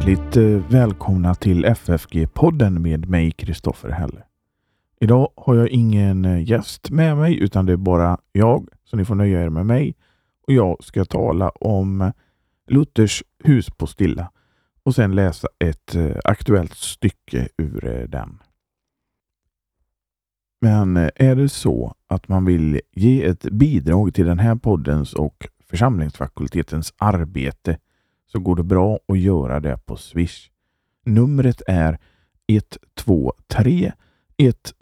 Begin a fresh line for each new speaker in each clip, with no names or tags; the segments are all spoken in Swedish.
Hjärtligt eh, välkomna till FFG-podden med mig Kristoffer Helle. Idag har jag ingen eh, gäst med mig utan det är bara jag, så ni får nöja er med mig. Och Jag ska tala om Luthers hus på Stilla och sen läsa ett eh, aktuellt stycke ur den. Men är det så att man vill ge ett bidrag till den här poddens och församlingsfakultetens arbete så går det bra att göra det på Swish. Numret är 123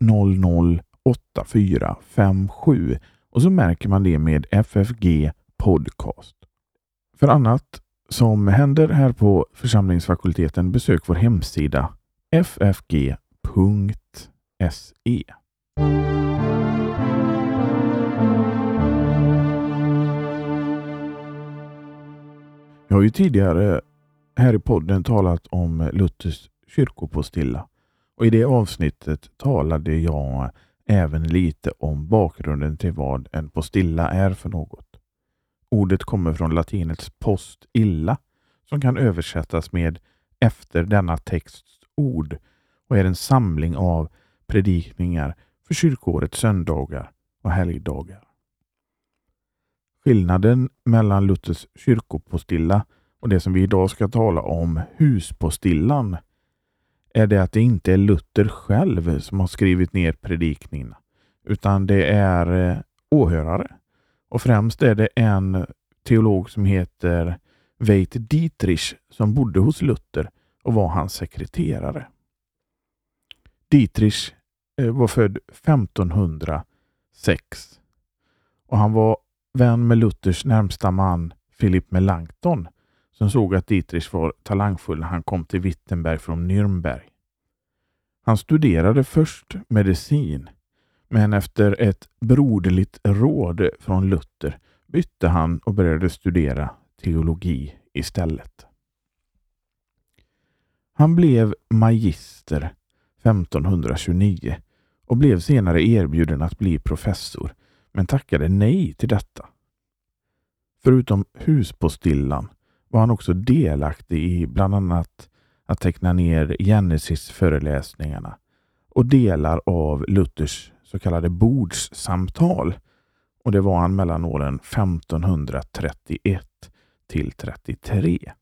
100 8457 och så märker man det med FFG Podcast. För annat som händer här på församlingsfakulteten besök vår hemsida ffg.se. Jag har ju tidigare här i podden talat om Luthers kyrkopostilla och i det avsnittet talade jag även lite om bakgrunden till vad en postilla är för något. Ordet kommer från latinets post illa som kan översättas med efter denna texts ord och är en samling av predikningar för kyrkårets söndagar och helgdagar. Skillnaden mellan Luthers kyrkopostilla och det som vi idag ska tala om, huspostillan, är det att det inte är Luther själv som har skrivit ner predikningarna, utan det är eh, åhörare. Och främst är det en teolog som heter Veit Dietrich som bodde hos Luther och var hans sekreterare. Dietrich eh, var född 1506 och han var vän med Luthers närmsta man Philip Melanchthon som såg att Dietrich var talangfull när han kom till Wittenberg från Nürnberg. Han studerade först medicin, men efter ett broderligt råd från Luther bytte han och började studera teologi istället. Han blev magister 1529 och blev senare erbjuden att bli professor men tackade nej till detta. Förutom huspostillan var han också delaktig i bland annat att teckna ner Genesis-föreläsningarna och delar av Luthers så kallade bordssamtal. Och det var han mellan åren 1531 till 33.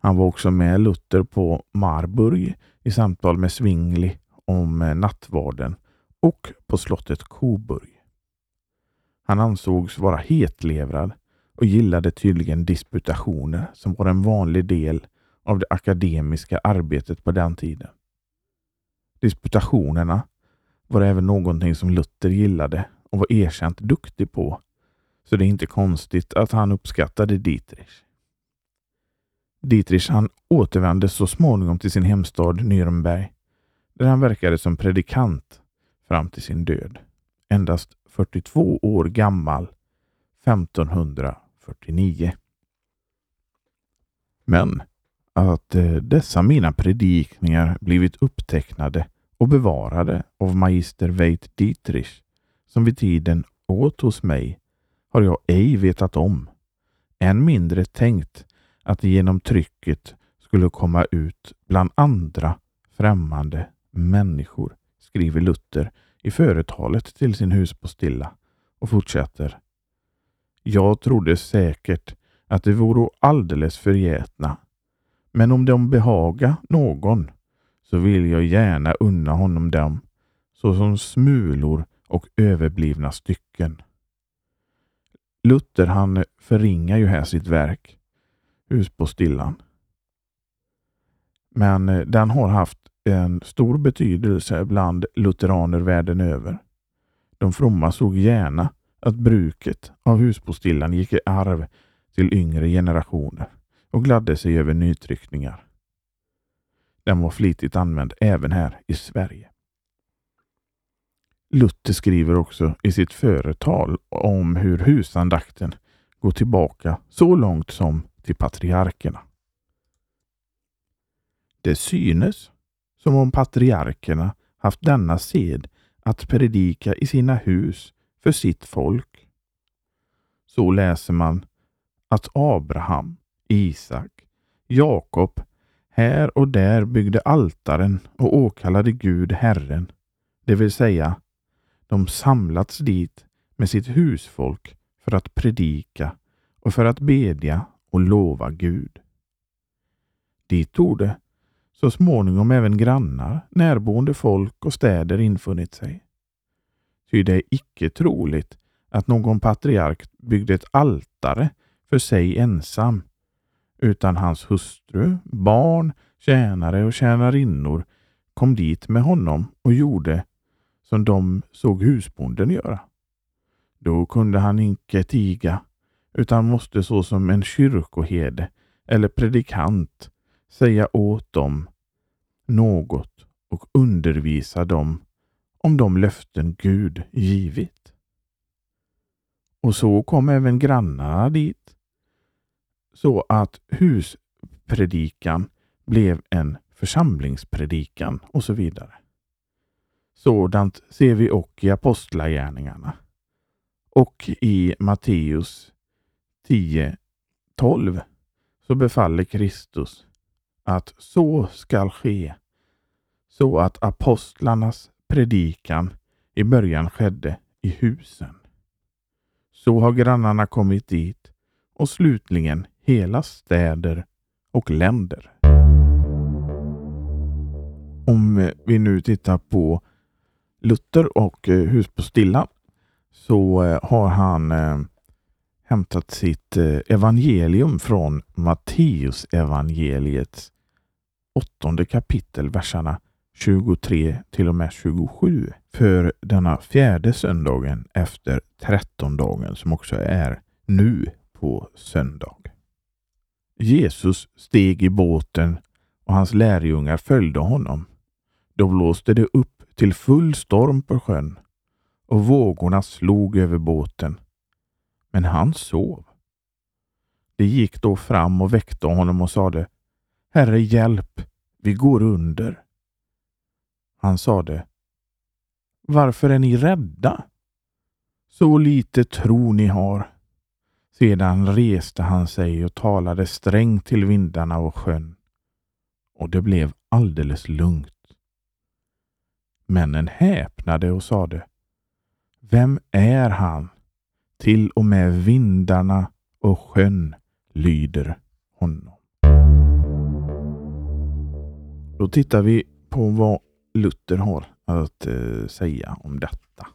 Han var också med Luther på Marburg i samtal med Zwingli om nattvarden och på slottet Coburg. Han ansågs vara hetlevrad och gillade tydligen disputationer som var en vanlig del av det akademiska arbetet på den tiden. Disputationerna var även någonting som Luther gillade och var erkänt duktig på, så det är inte konstigt att han uppskattade Dietrich. Dietrich han återvände så småningom till sin hemstad Nürnberg, där han verkade som predikant fram till sin död, endast 42 år gammal 1549. Men att eh, dessa mina predikningar blivit upptecknade och bevarade av magister Veit Dietrich, som vid tiden åt hos mig, har jag ej vetat om. Än mindre tänkt att det genom trycket skulle komma ut bland andra främmande människor, skriver Luther i företalet till sin huspostilla och fortsätter. Jag trodde säkert att det vore alldeles förgätna, men om de behaga någon så vill jag gärna unna honom dem såsom smulor och överblivna stycken. Luther han förringar ju här sitt verk, Huspostillan. Men eh, den har haft en stor betydelse bland lutheraner världen över. De fromma såg gärna att bruket av huspostillan gick i arv till yngre generationer och gladde sig över nytryckningar. Den var flitigt använd även här i Sverige. Luther skriver också i sitt företal om hur husandakten går tillbaka så långt som till patriarkerna. Det synes som om patriarkerna haft denna sed att predika i sina hus för sitt folk. Så läser man att Abraham, Isak, Jakob här och där byggde altaren och åkallade Gud Herren, det vill säga de samlats dit med sitt husfolk för att predika och för att bedja och lova Gud. Dit torde så småningom även grannar, närboende folk och städer infunnit sig. Ty det är icke troligt att någon patriark byggde ett altare för sig ensam, utan hans hustru, barn, tjänare och tjänarinnor kom dit med honom och gjorde som de såg husbonden göra. Då kunde han inte tiga, utan måste såsom en kyrkoherde eller predikant säga åt dem något och undervisa dem om de löften Gud givit. Och så kom även grannarna dit, så att huspredikan blev en församlingspredikan och så vidare. Sådant ser vi också i Apostlagärningarna och i Matteus 10 12 så befaller Kristus att så skall ske så att apostlarnas predikan i början skedde i husen. Så har grannarna kommit dit och slutligen hela städer och länder. Om vi nu tittar på Luther och eh, Hus på Stilla så eh, har han eh, hämtat sitt eh, evangelium från Matteus evangeliets åttonde kapitel, verserna 23 till och med 27 för denna fjärde söndagen efter trettondagen som också är nu på söndag. Jesus steg i båten och hans lärjungar följde honom. Då blåste det upp till full storm på sjön och vågorna slog över båten. Men han sov. De gick då fram och väckte honom och sade Herre, hjälp, vi går under. Han sade Varför är ni rädda? Så lite tro ni har. Sedan reste han sig och talade strängt till vindarna och sjön. Och det blev alldeles lugnt. Männen häpnade och sade Vem är han? Till och med vindarna och sjön lyder honom. Då tittar vi på vad Luther har att eh, säga om detta.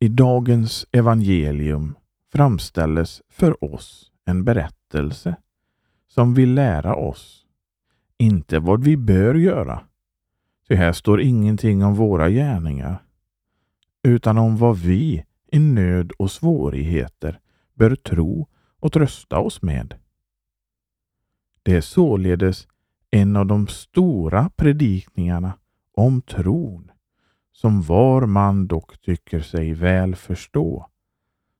I dagens evangelium framställes för oss en berättelse som vill lära oss, inte vad vi bör göra, Ty här står ingenting om våra gärningar, utan om vad vi i nöd och svårigheter bör tro och trösta oss med. Det är således en av de stora predikningarna om tron som var man dock tycker sig väl förstå,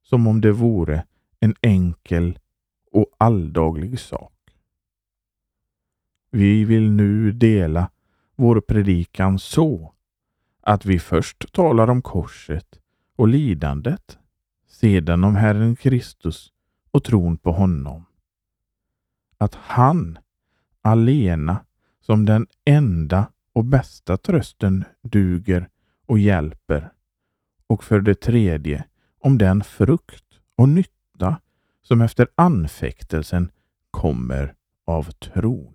som om det vore en enkel och alldaglig sak. Vi vill nu dela vår predikan så att vi först talar om korset och lidandet, sedan om Herren Kristus och tron på honom. Att han alena som den enda och bästa trösten duger och hjälper. Och för det tredje om den frukt och nytta som efter anfäktelsen kommer av tron.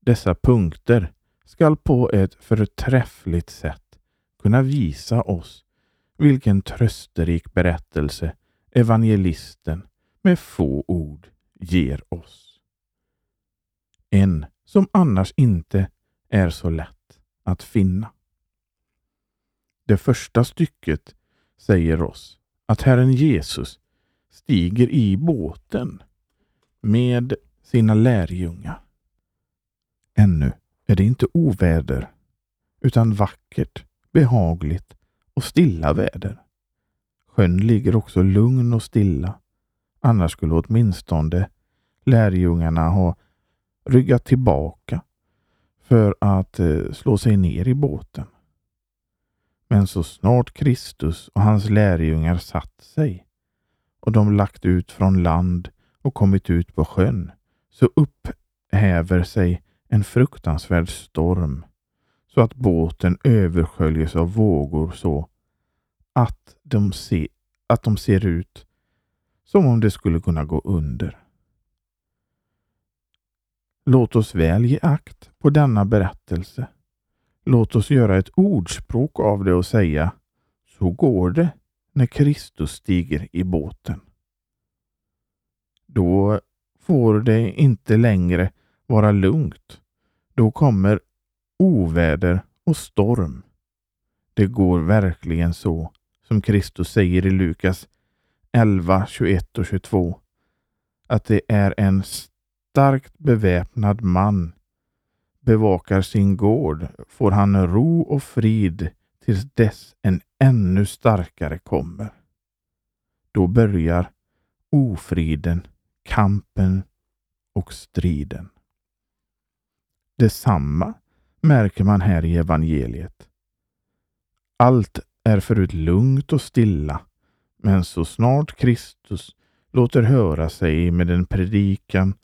Dessa punkter skall på ett förträffligt sätt kunna visa oss vilken trösterik berättelse evangelisten med få ord ger oss. En som annars inte är så lätt att finna. Det första stycket säger oss att Herren Jesus stiger i båten med sina lärjungar. Ännu är det inte oväder, utan vackert, behagligt och stilla väder. Sjön ligger också lugn och stilla. Annars skulle åtminstone lärjungarna ha ryggat tillbaka för att eh, slå sig ner i båten. Men så snart Kristus och hans lärjungar satt sig och de lagt ut från land och kommit ut på sjön så upphäver sig en fruktansvärd storm så att båten översköljes av vågor så att de, se, att de ser ut som om det skulle kunna gå under. Låt oss väl ge akt på denna berättelse. Låt oss göra ett ordspråk av det och säga så går det när Kristus stiger i båten. Då får det inte längre vara lugnt. Då kommer oväder och storm. Det går verkligen så som Kristus säger i Lukas 11, 21 och 22 att det är en starkt beväpnad man bevakar sin gård får han ro och frid tills dess en ännu starkare kommer. Då börjar ofriden, kampen och striden. Detsamma märker man här i evangeliet. Allt är förut lugnt och stilla, men så snart Kristus låter höra sig med en predikan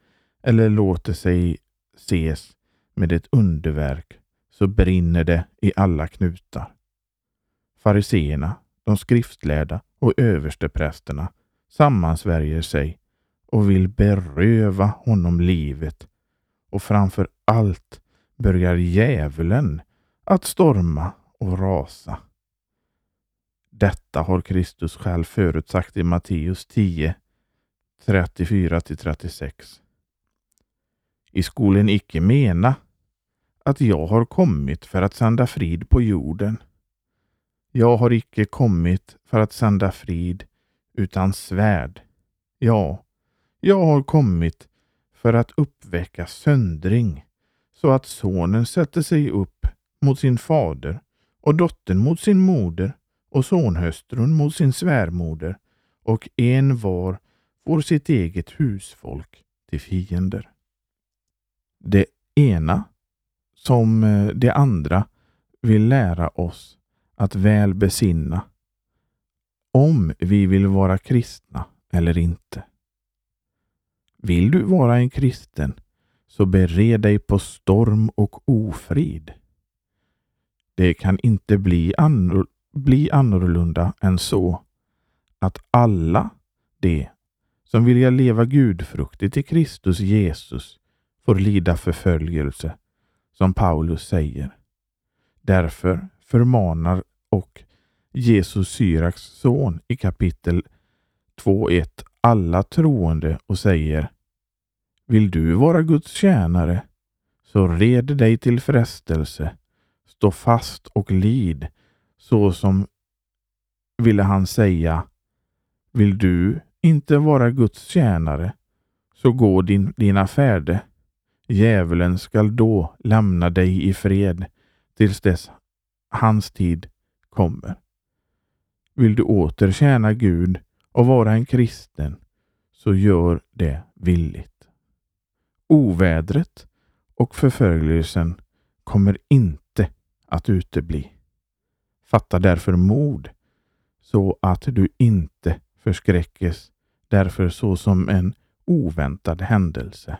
eller låter sig ses med ett underverk så brinner det i alla knutar. Fariseerna, de skriftlärda och översteprästerna sammansvärjer sig och vill beröva honom livet och framför allt börjar djävulen att storma och rasa. Detta har Kristus själv förutsagt i Matteus 10, 34-36. I skolen icke mena att jag har kommit för att sända frid på jorden. Jag har icke kommit för att sända frid utan svärd. Ja, jag har kommit för att uppväcka söndring så att sonen sätter sig upp mot sin fader och dottern mot sin moder och sonhustrun mot sin svärmoder och en var får sitt eget husfolk till fiender. Det ena som eh, det andra vill lära oss att väl besinna om vi vill vara kristna eller inte. Vill du vara en kristen så bered dig på storm och ofrid. Det kan inte bli, annor bli annorlunda än så att alla de som vill leva gudfruktigt i Kristus Jesus får lida förföljelse, som Paulus säger. Därför förmanar och Jesus Syraks son i kapitel 2.1 alla troende och säger vill du vara Guds tjänare så red dig till frestelse, stå fast och lid så som ville han säga Vill du inte vara Guds tjänare så gå din, dina färde. Djävulen skall då lämna dig i fred tills dess hans tid kommer. Vill du åter tjäna Gud och vara en kristen så gör det villigt. Ovädret och förföljelsen kommer inte att utebli. Fatta därför mod så att du inte förskräckes därför såsom en oväntad händelse.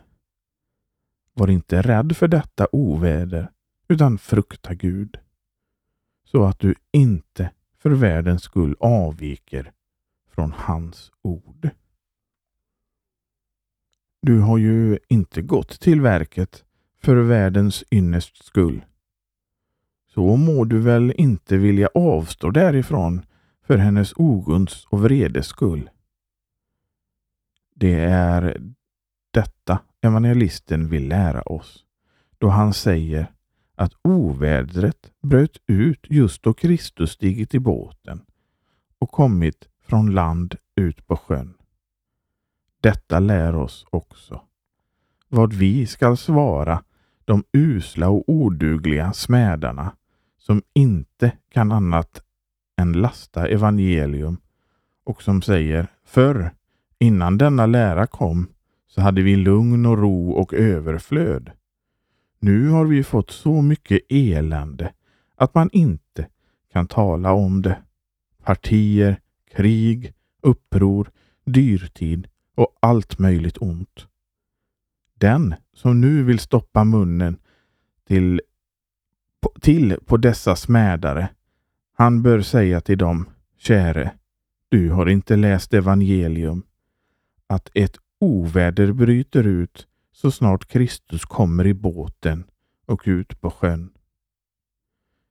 Var inte rädd för detta oväder utan frukta Gud så att du inte för världens skull avviker från hans ord. Du har ju inte gått till verket för världens ynnest skull. Så må du väl inte vilja avstå därifrån för hennes ogunst och vredes skull. Det är detta evangelisten vill lära oss då han säger att ovädret bröt ut just då Kristus stigit i båten och kommit från land ut på sjön. Detta lär oss också vad vi skall svara de usla och odugliga smädarna som inte kan annat än lasta evangelium och som säger förr, innan denna lära kom, så hade vi lugn och ro och överflöd. Nu har vi fått så mycket elände att man inte kan tala om det. Partier, krig, uppror, dyrtid och allt möjligt ont. Den som nu vill stoppa munnen till, till på dessa smädare, han bör säga till dem, käre, du har inte läst evangelium, att ett oväder bryter ut så snart Kristus kommer i båten och ut på sjön.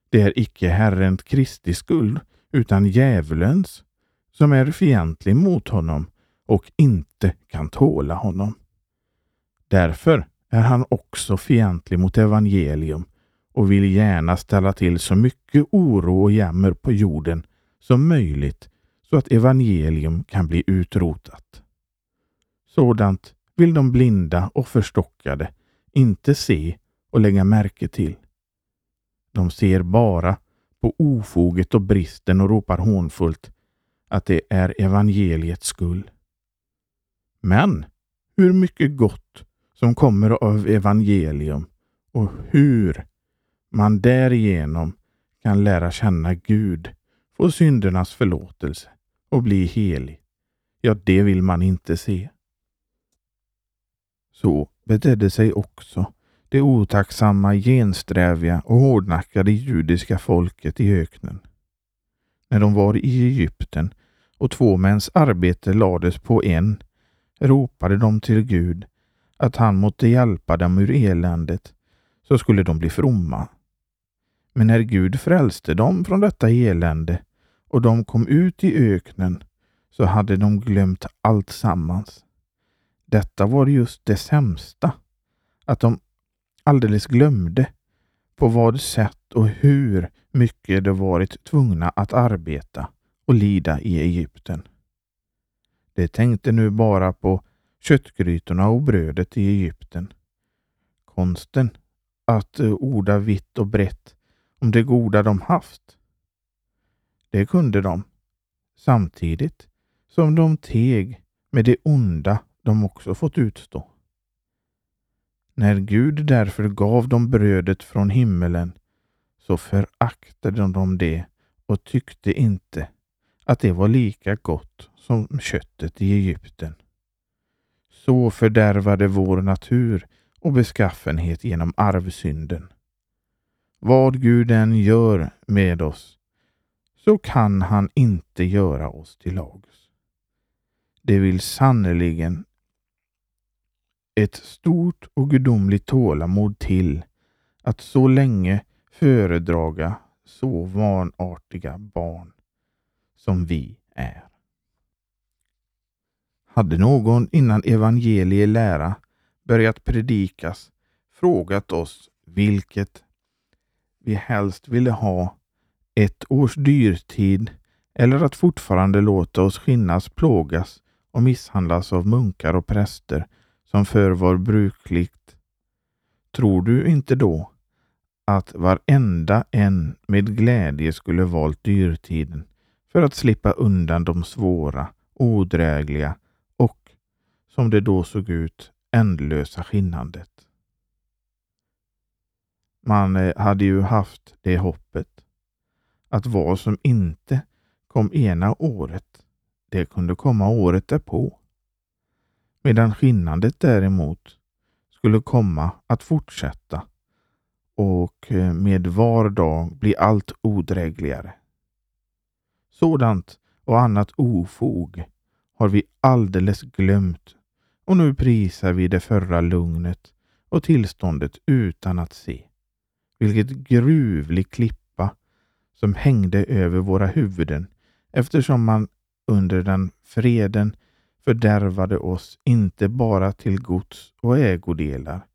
Det är icke Herren Kristi skuld, utan djävulens, som är fientlig mot honom och inte kan tåla honom. Därför är han också fientlig mot evangelium och vill gärna ställa till så mycket oro och jämmer på jorden som möjligt så att evangelium kan bli utrotat. Sådant vill de blinda och förstockade inte se och lägga märke till. De ser bara på ofoget och bristen och ropar hånfullt att det är evangeliets skull. Men hur mycket gott som kommer av evangelium och hur man därigenom kan lära känna Gud, få syndernas förlåtelse och bli helig. Ja, det vill man inte se. Så betedde sig också det otacksamma, gensträviga och hårdnackade judiska folket i öknen. När de var i Egypten och två mäns arbete lades på en ropade de till Gud att han måtte hjälpa dem ur eländet så skulle de bli fromma. Men när Gud frälste dem från detta elände och de kom ut i öknen så hade de glömt allt sammans. Detta var just det sämsta, att de alldeles glömde på vad sätt och hur mycket de varit tvungna att arbeta och lida i Egypten. De tänkte nu bara på köttgrytorna och brödet i Egypten. Konsten att eh, orda vitt och brett om det goda de haft. Det kunde de, samtidigt som de teg med det onda de också fått utstå. När Gud därför gav dem brödet från himmelen så föraktade de det och tyckte inte att det var lika gott som köttet i Egypten. Så fördärvade vår natur och beskaffenhet genom arvsynden. Vad Gud än gör med oss så kan han inte göra oss till lags. Det vill sannerligen ett stort och gudomligt tålamod till att så länge föredraga så vanartiga barn som vi är. Hade någon innan evangeliet lära börjat predikas frågat oss vilket vi helst ville ha, ett års dyrtid eller att fortfarande låta oss skinnas, plågas och misshandlas av munkar och präster som förr var brukligt. Tror du inte då att varenda en med glädje skulle valt dyrtiden för att slippa undan de svåra, odrägliga och, som det då såg ut, ändlösa skinnandet. Man eh, hade ju haft det hoppet att vad som inte kom ena året, det kunde komma året därpå medan skinnandet däremot skulle komma att fortsätta och eh, med var dag bli allt odrägligare. Sådant och annat ofog har vi alldeles glömt och nu prisar vi det förra lugnet och tillståndet utan att se. Vilket gruvlig klippa som hängde över våra huvuden eftersom man under den freden fördärvade oss inte bara till gods och ägodelar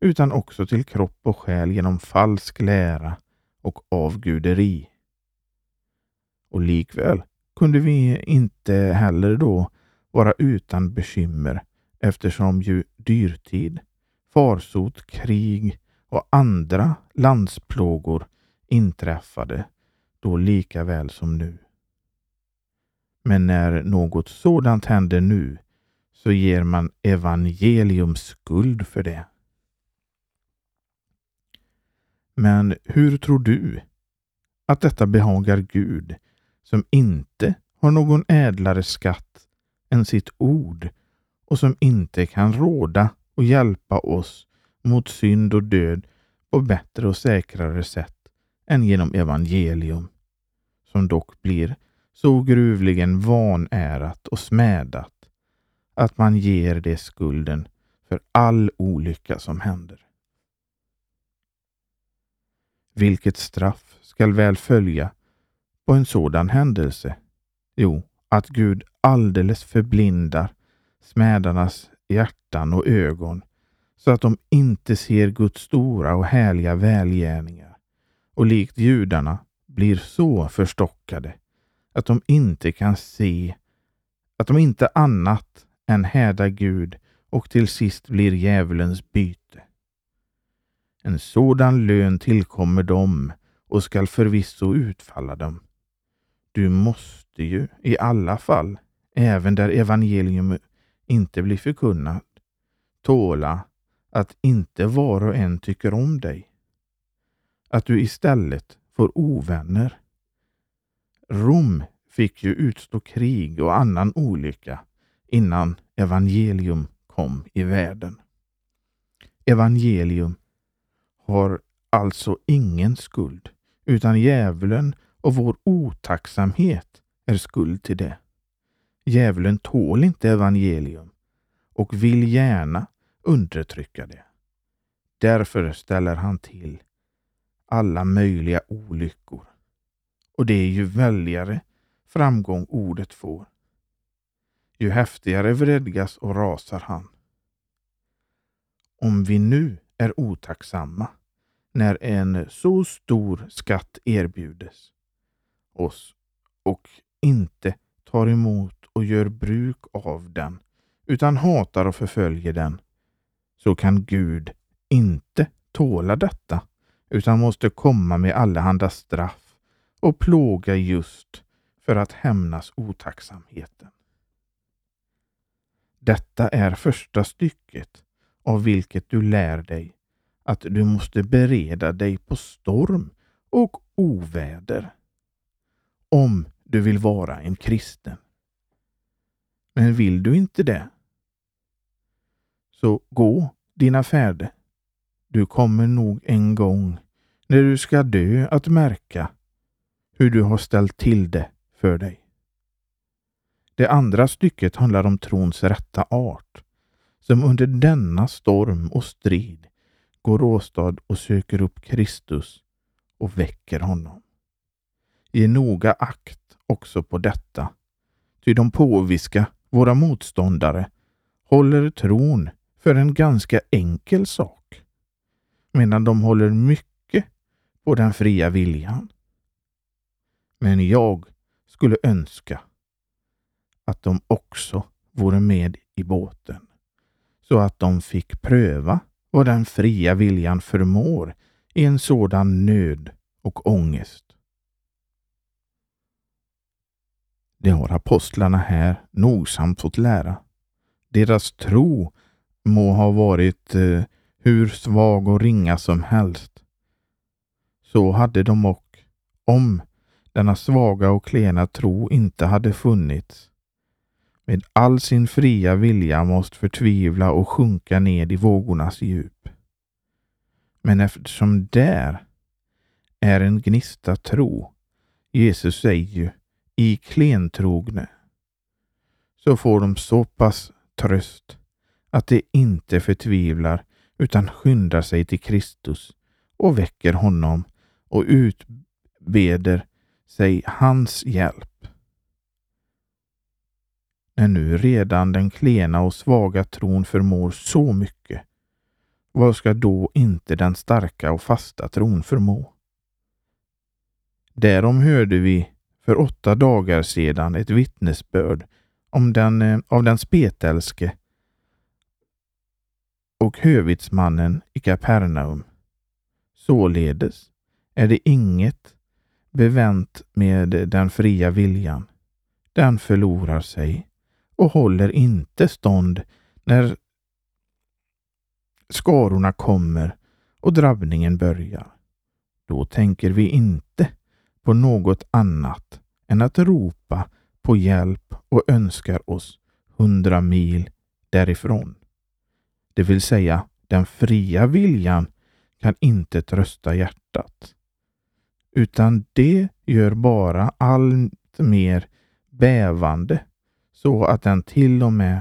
utan också till kropp och själ genom falsk lära och avguderi. Och likväl kunde vi inte heller då vara utan bekymmer eftersom ju dyrtid, farsot, krig och andra landsplågor inträffade då lika väl som nu. Men när något sådant händer nu så ger man evangelium skuld för det. Men hur tror du att detta behagar Gud som inte har någon ädlare skatt än sitt ord och som inte kan råda och hjälpa oss mot synd och död på bättre och säkrare sätt än genom evangelium, som dock blir så gruvligen vanärat och smädat att man ger det skulden för all olycka som händer. Vilket straff skall väl följa på en sådan händelse? Jo, att Gud alldeles förblindar smädarnas hjärtan och ögon så att de inte ser Guds stora och härliga välgärningar och likt judarna blir så förstockade att de inte kan se att de inte annat än hädar Gud och till sist blir djävulens byte. En sådan lön tillkommer dem och skall förvisso utfalla dem. Du måste ju i alla fall, även där evangelium inte blir förkunnat, tåla att inte var och en tycker om dig. Att du istället får ovänner. Rom fick ju utstå krig och annan olycka innan evangelium kom i världen. Evangelium har alltså ingen skuld, utan djävulen och vår otacksamhet är skuld till det. Djävulen tål inte evangelium och vill gärna undertrycka det. Därför ställer han till alla möjliga olyckor. Och det är ju väldigare framgång ordet får. Ju häftigare vredgas och rasar han. Om vi nu är otacksamma när en så stor skatt erbjudes oss och inte tar emot och gör bruk av den utan hatar och förföljer den så kan Gud inte tåla detta utan måste komma med allehanda straff och plåga just för att hämnas otacksamheten. Detta är första stycket av vilket du lär dig att du måste bereda dig på storm och oväder om du vill vara en kristen. Men vill du inte det, så gå dina färder. Du kommer nog en gång när du ska dö att märka hur du har ställt till det för dig. Det andra stycket handlar om trons rätta art, som under denna storm och strid går åstad och söker upp Kristus och väcker honom. Ge noga akt också på detta, ty de påviska, våra motståndare, håller tron för en ganska enkel sak, medan de håller mycket på den fria viljan. Men jag skulle önska att de också vore med i båten, så att de fick pröva vad den fria viljan förmår i en sådan nöd och ångest. Det har apostlarna här nogsamt fått lära. Deras tro må ha varit eh, hur svag och ringa som helst. Så hade de och, om denna svaga och klena tro inte hade funnits, med all sin fria vilja måste förtvivla och sjunka ned i vågornas djup. Men eftersom där är en gnista tro, Jesus säger ju i klentrogne, så får de så pass tröst att de inte förtvivlar utan skyndar sig till Kristus och väcker honom och utbeder sig hans hjälp. När nu redan den klena och svaga tron förmår så mycket, vad ska då inte den starka och fasta tron förmå? Därom hörde vi för åtta dagar sedan ett vittnesbörd om den, eh, av den spetälske och hövitsmannen i Kapernaum. Således är det inget bevänt med den fria viljan. Den förlorar sig och håller inte stånd när skarorna kommer och drabbningen börjar. Då tänker vi inte på något annat än att ropa på hjälp och önskar oss hundra mil därifrån. det vill säga den fria viljan, kan inte trösta hjärtat. Utan det gör bara allt mer bävande så att den till och med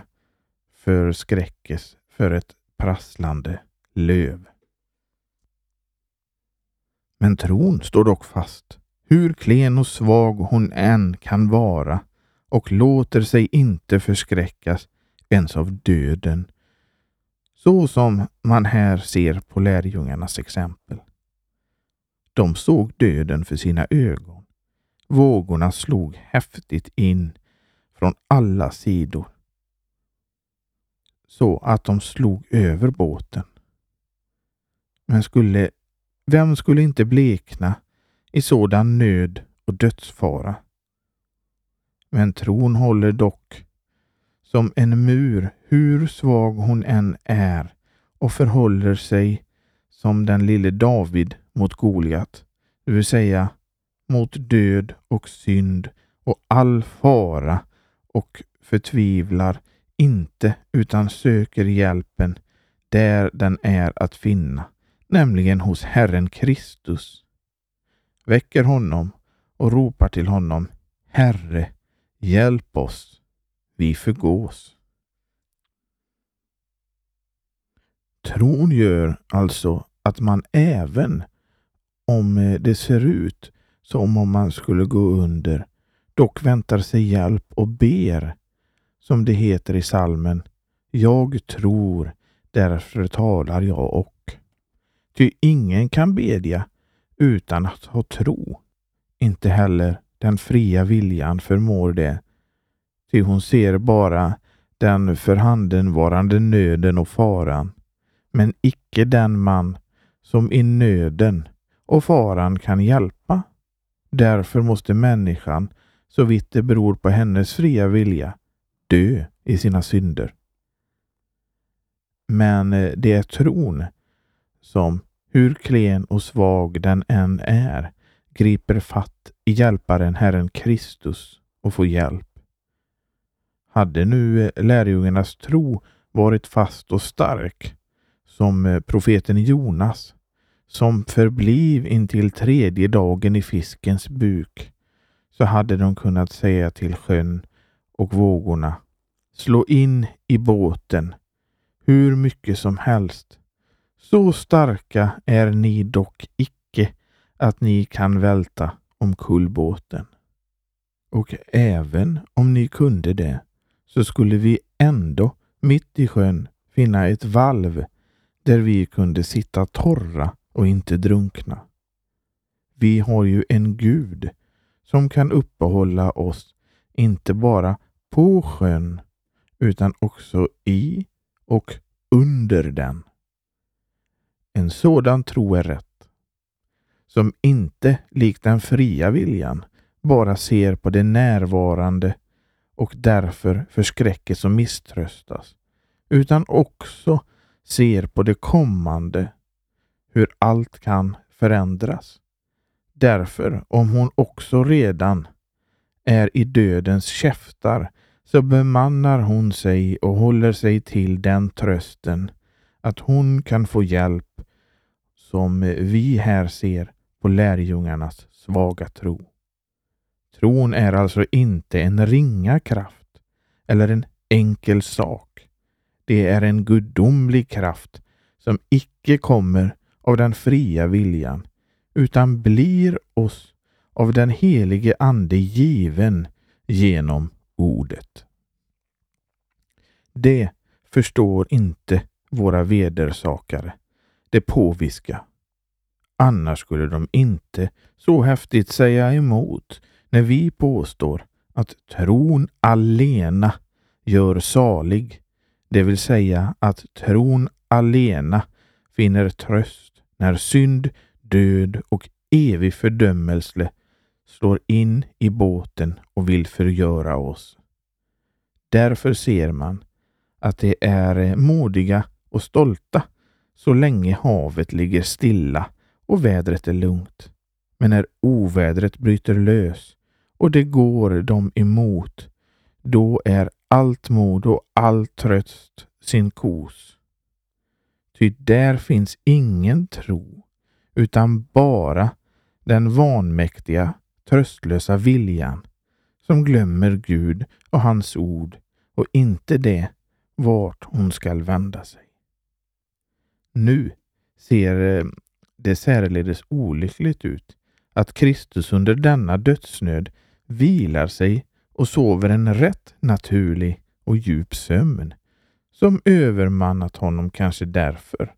förskräckes för ett prasslande löv. Men tron står dock fast, hur klen och svag hon än kan vara och låter sig inte förskräckas ens av döden, så som man här ser på lärjungarnas exempel. De såg döden för sina ögon. Vågorna slog häftigt in från alla sidor så att de slog över båten. Men skulle, vem skulle inte blekna i sådan nöd och dödsfara? Men tron håller dock som en mur hur svag hon än är och förhåller sig som den lille David mot Goliat, det vill säga mot död och synd och all fara och förtvivlar inte utan söker hjälpen där den är att finna, nämligen hos Herren Kristus. Väcker honom och ropar till honom Herre, hjälp oss, vi förgås. Tron gör alltså att man även om eh, det ser ut som om man skulle gå under, dock väntar sig hjälp och ber som det heter i salmen. Jag tror, därför talar jag och. Ty ingen kan bedja utan att ha tro. Inte heller den fria viljan förmår det. Ty hon ser bara den förhandenvarande nöden och faran, men icke den man som i nöden och faran kan hjälpa. Därför måste människan, så vitt det beror på hennes fria vilja, dö i sina synder. Men eh, det är tron som, hur klen och svag den än är, griper fatt i hjälparen Herren Kristus och får hjälp. Hade nu eh, lärjungarnas tro varit fast och stark, som eh, profeten Jonas, som förbliv intill tredje dagen i fiskens buk, så hade de kunnat säga till sjön och vågorna slå in i båten hur mycket som helst. Så starka är ni dock icke att ni kan välta omkull båten. Och även om ni kunde det så skulle vi ändå mitt i sjön finna ett valv där vi kunde sitta torra och inte drunkna. Vi har ju en Gud som kan uppehålla oss inte bara på sjön utan också i och under den. En sådan tro är rätt, som inte likt den fria viljan bara ser på det närvarande och därför förskräckes och misströstas, utan också ser på det kommande, hur allt kan förändras. Därför, om hon också redan är i dödens käftar, så bemannar hon sig och håller sig till den trösten att hon kan få hjälp som vi här ser på lärjungarnas svaga tro. Tron är alltså inte en ringa kraft eller en enkel sak. Det är en gudomlig kraft som icke kommer av den fria viljan utan blir oss av den helige Ande given genom ordet. Det förstår inte våra vedersakare, det påviska. Annars skulle de inte så häftigt säga emot när vi påstår att tron alena gör salig, det vill säga att tron alena finner tröst när synd, död och evig fördömelse slår in i båten och vill förgöra oss. Därför ser man att de är modiga och stolta så länge havet ligger stilla och vädret är lugnt. Men när ovädret bryter lös och det går dem emot, då är allt mod och all tröst sin kos. Ty där finns ingen tro, utan bara den vanmäktiga, tröstlösa viljan som glömmer Gud och hans ord och inte det vart hon skall vända sig. Nu ser eh, det särledes olyckligt ut att Kristus under denna dödsnöd vilar sig och sover en rätt naturlig och djup sömn som övermannat honom kanske därför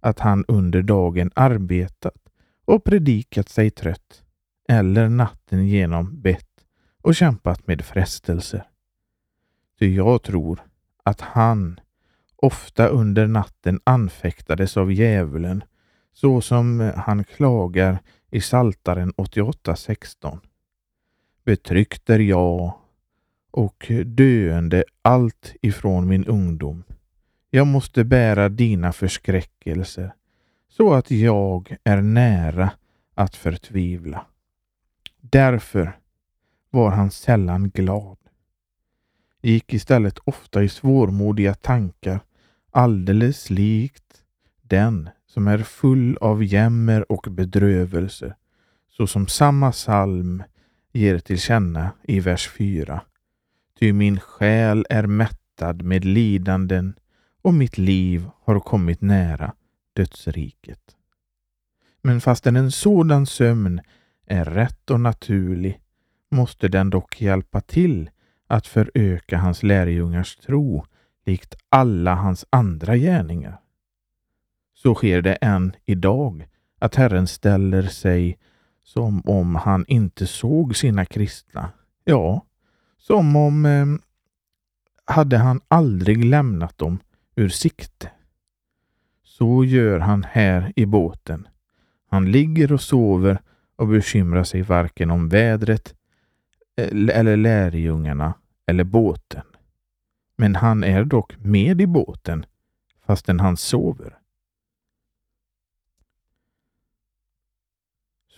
att han under dagen arbetat och predikat sig trött eller natten genom bett och kämpat med frestelser. Ty jag tror att han ofta under natten anfäktades av djävulen så som eh, han klagar i Saltaren 88.16. Betryckt är jag och döende allt ifrån min ungdom. Jag måste bära dina förskräckelser så att jag är nära att förtvivla. Därför var han sällan glad. Gick istället ofta i svårmodiga tankar, alldeles likt den som är full av jämmer och bedrövelse, så som samma psalm ger till känna i vers 4. Ty min själ är mättad med lidanden och mitt liv har kommit nära dödsriket. Men fastän en sådan sömn är rätt och naturlig måste den dock hjälpa till att föröka hans lärjungars tro likt alla hans andra gärningar. Så sker det än idag att Herren ställer sig som om han inte såg sina kristna. Ja, som om eh, hade han aldrig lämnat dem ur sikte. Så gör han här i båten. Han ligger och sover och bekymrar sig varken om vädret eh, eller lärjungarna eller båten. Men han är dock med i båten fastän han sover.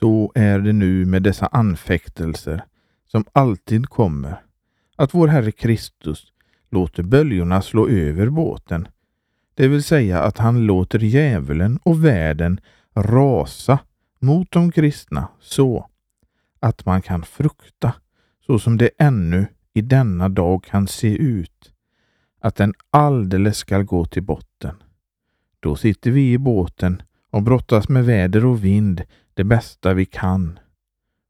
Så är det nu med dessa anfäktelser som alltid kommer, att vår Herre Kristus låter böljorna slå över båten, det vill säga att han låter djävulen och världen rasa mot de kristna så att man kan frukta, så som det ännu i denna dag kan se ut, att den alldeles skall gå till botten. Då sitter vi i båten och brottas med väder och vind det bästa vi kan.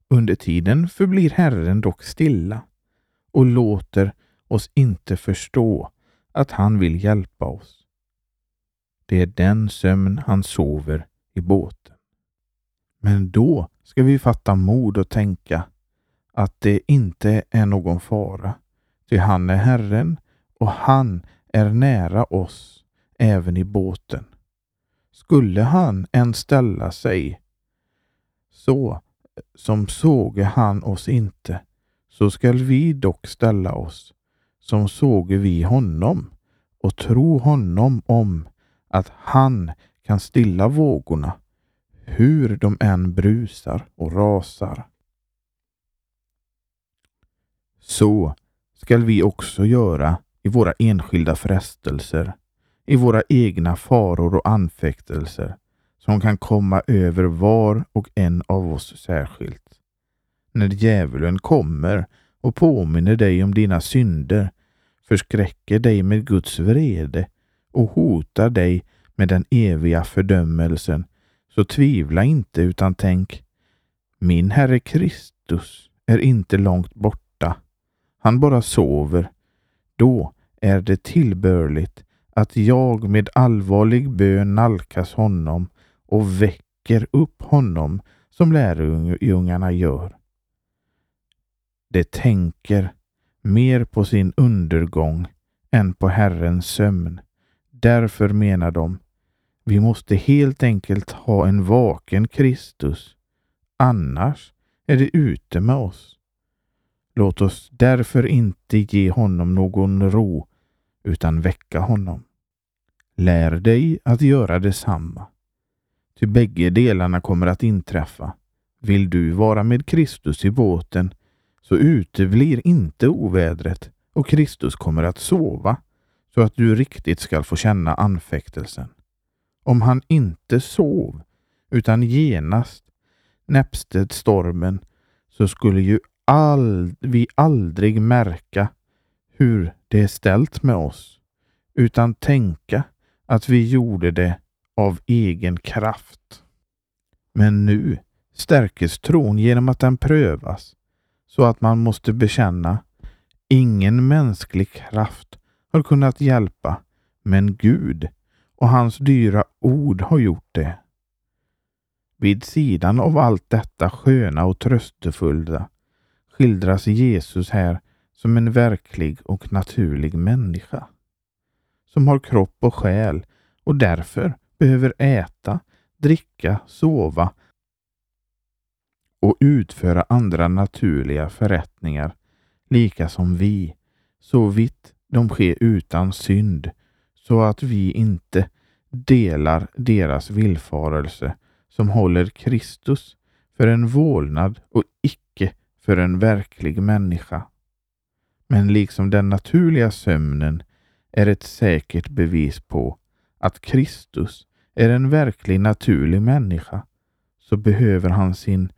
Under tiden förblir Herren dock stilla och låter oss inte förstå att han vill hjälpa oss. Det är den sömn han sover i båten. Men då ska vi fatta mod och tänka att det inte är någon fara, ty han är Herren och han är nära oss även i båten. Skulle han än ställa sig så som såge han oss inte, så skall vi dock ställa oss som såge vi honom och tro honom om att han kan stilla vågorna, hur de än brusar och rasar. Så skall vi också göra i våra enskilda frestelser, i våra egna faror och anfäktelser som kan komma över var och en av oss särskilt. När djävulen kommer och påminner dig om dina synder, förskräcker dig med Guds vrede och hotar dig med den eviga fördömelsen, så tvivla inte utan tänk, min Herre Kristus är inte långt borta. Han bara sover. Då är det tillbörligt att jag med allvarlig bön nalkas honom och väcker upp honom som lärjungarna gör. De tänker mer på sin undergång än på Herrens sömn. Därför menar de, vi måste helt enkelt ha en vaken Kristus. Annars är det ute med oss. Låt oss därför inte ge honom någon ro utan väcka honom. Lär dig att göra detsamma. Ty bägge delarna kommer att inträffa. Vill du vara med Kristus i båten så uteblir inte ovädret och Kristus kommer att sova så att du riktigt skall få känna anfäktelsen. om han inte sov utan genast näpste stormen så skulle ju all, vi aldrig märka hur det är ställt med oss, utan tänka att vi gjorde det av egen kraft. Men nu stärkes tron genom att den prövas, så att man måste bekänna ingen mänsklig kraft har kunnat hjälpa, men Gud och hans dyra ord har gjort det. Vid sidan av allt detta sköna och tröstefulla skildras Jesus här som en verklig och naturlig människa. Som har kropp och själ och därför behöver äta, dricka, sova och utföra andra naturliga förrättningar, lika som vi, så vitt de sker utan synd, så att vi inte delar deras villfarelse som håller Kristus för en vålnad och icke för en verklig människa. Men liksom den naturliga sömnen är ett säkert bevis på att Kristus är en verklig naturlig människa, så behöver han sin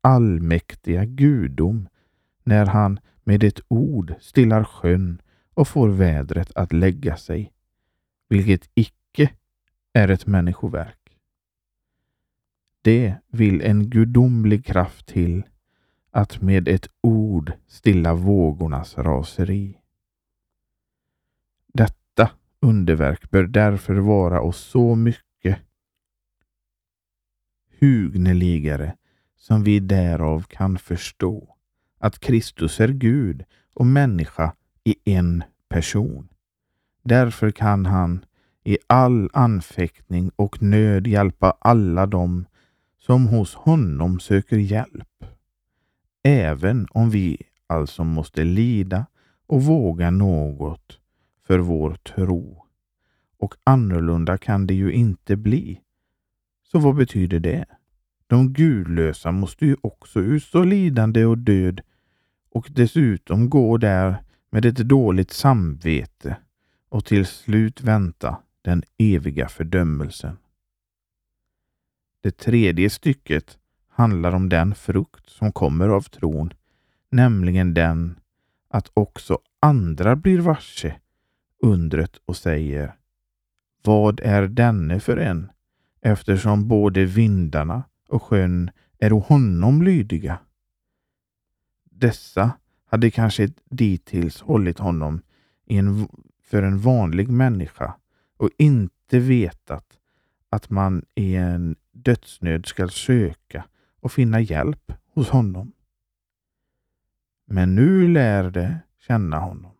allmäktiga gudom när han med ett ord stillar sjön och får vädret att lägga sig, vilket icke är ett människoverk. Det vill en gudomlig kraft till att med ett ord stilla vågornas raseri. Detta underverk bör därför vara oss så mycket hugneligare som vi därav kan förstå att Kristus är Gud och människa i en person. Därför kan han i all anfäktning och nöd hjälpa alla dem som hos honom söker hjälp. Även om vi alltså måste lida och våga något för vår tro. Och annorlunda kan det ju inte bli. Så vad betyder det? De gudlösa måste ju också utstå lidande och död och dessutom gå där med ett dåligt samvete och till slut vänta den eviga fördömelsen. Det tredje stycket handlar om den frukt som kommer av tron, nämligen den att också andra blir varse undret och säger Vad är denne för en? Eftersom både vindarna och sjön är honom lydiga. Dessa hade kanske dittills hållit honom en, för en vanlig människa och inte vetat att man i en dödsnöd skall söka och finna hjälp hos honom. Men nu lär det känna honom,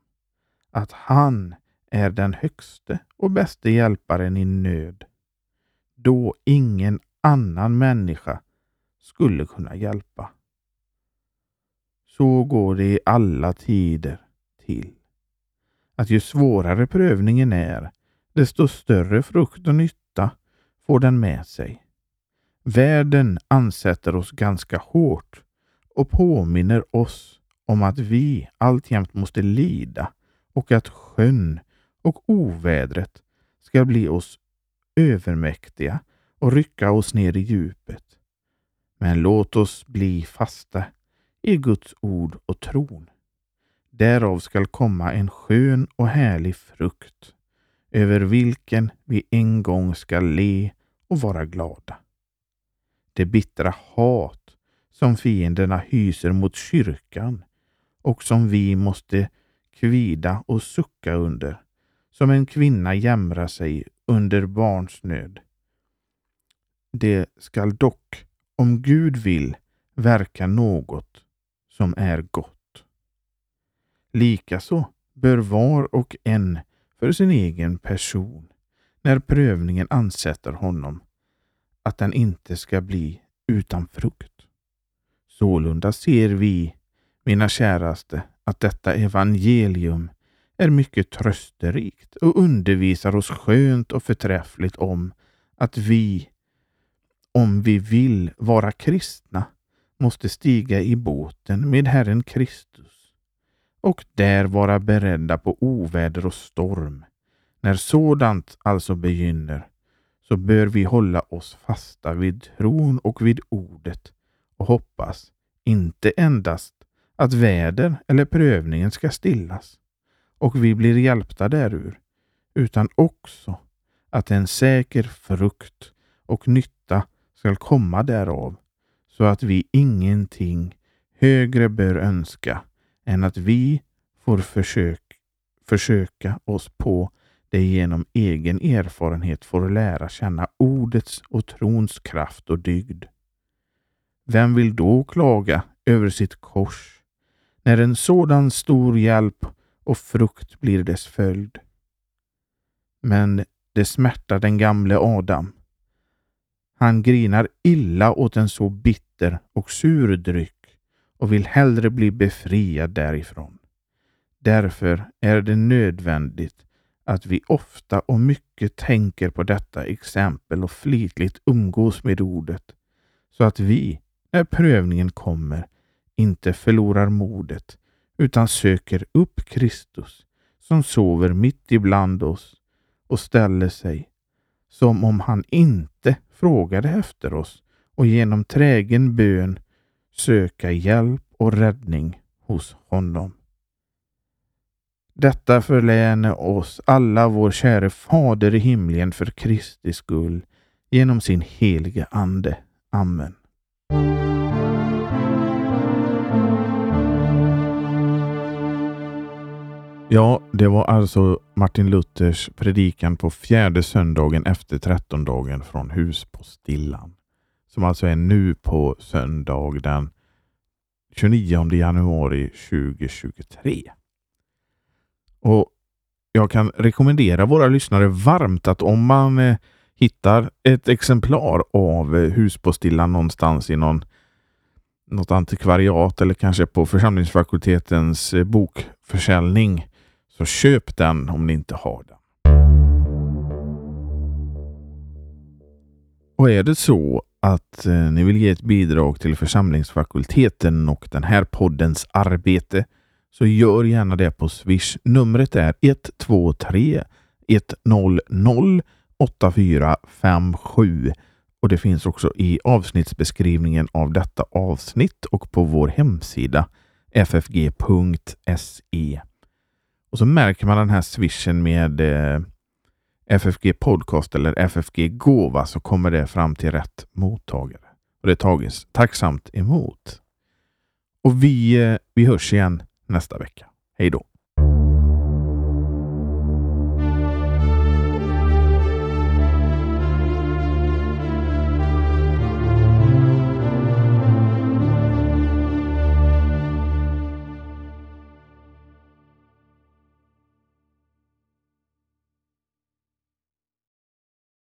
att han är den högste och bäste hjälparen i nöd, då ingen annan människa skulle kunna hjälpa. Så går det i alla tider till. Att ju svårare prövningen är, desto större frukt och nytta får den med sig. Världen ansätter oss ganska hårt och påminner oss om att vi alltjämt måste lida och att sjön och ovädret ska bli oss övermäktiga och rycka oss ner i djupet. Men låt oss bli fasta i Guds ord och tron. Därav skall komma en skön och härlig frukt, över vilken vi en gång skall le och vara glada. Det bittra hat som fienderna hyser mot kyrkan och som vi måste kvida och sucka under, som en kvinna jämrar sig under barnsnöd. Det skall dock, om Gud vill, verka något som är gott. Likaså bör var och en för sin egen person, när prövningen ansätter honom, att den inte ska bli utan frukt. Sålunda ser vi, mina käraste, att detta evangelium är mycket trösterikt och undervisar oss skönt och förträffligt om att vi, om vi vill vara kristna, måste stiga i båten med Herren Kristus och där vara beredda på oväder och storm. När sådant alltså begynner, så bör vi hålla oss fasta vid tron och vid ordet och hoppas inte endast att väder eller prövningen ska stillas och vi blir hjälpta därur, utan också att en säker frukt och nytta skall komma därav, så att vi ingenting högre bör önska än att vi får försök, försöka oss på dig genom egen erfarenhet får lära känna ordets och trons kraft och dygd. Vem vill då klaga över sitt kors när en sådan stor hjälp och frukt blir dess följd? Men det smärtar den gamle Adam. Han grinar illa åt en så bitter och sur dryck och vill hellre bli befriad därifrån. Därför är det nödvändigt att vi ofta och mycket tänker på detta exempel och flitigt umgås med ordet, så att vi, när prövningen kommer, inte förlorar modet utan söker upp Kristus som sover mitt ibland oss och ställer sig som om han inte frågade efter oss och genom trägen bön söka hjälp och räddning hos honom. Detta förläne oss alla vår käre Fader i himlen för Kristi skull genom sin helige Ande. Amen. Ja, det var alltså Martin Luthers predikan på fjärde söndagen efter trettondagen från Huspostillan. Som alltså är nu på söndag den 29 januari 2023. Och Jag kan rekommendera våra lyssnare varmt att om man eh, hittar ett exemplar av eh, Huspostillan någonstans i någon, något antikvariat eller kanske på församlingsfakultetens eh, bokförsäljning så köp den om ni inte har den. Och är det så att eh, ni vill ge ett bidrag till församlingsfakulteten och den här poddens arbete så gör gärna det på Swish. Numret är 123 100 8457 och det finns också i avsnittsbeskrivningen av detta avsnitt och på vår hemsida ffg.se. Och så märker man den här swishen med eh, FFG Podcast eller FFG Gåva så kommer det fram till rätt mottagare. Och det tages tacksamt emot. Och vi, eh, vi hörs igen nästa vecka. Hej då!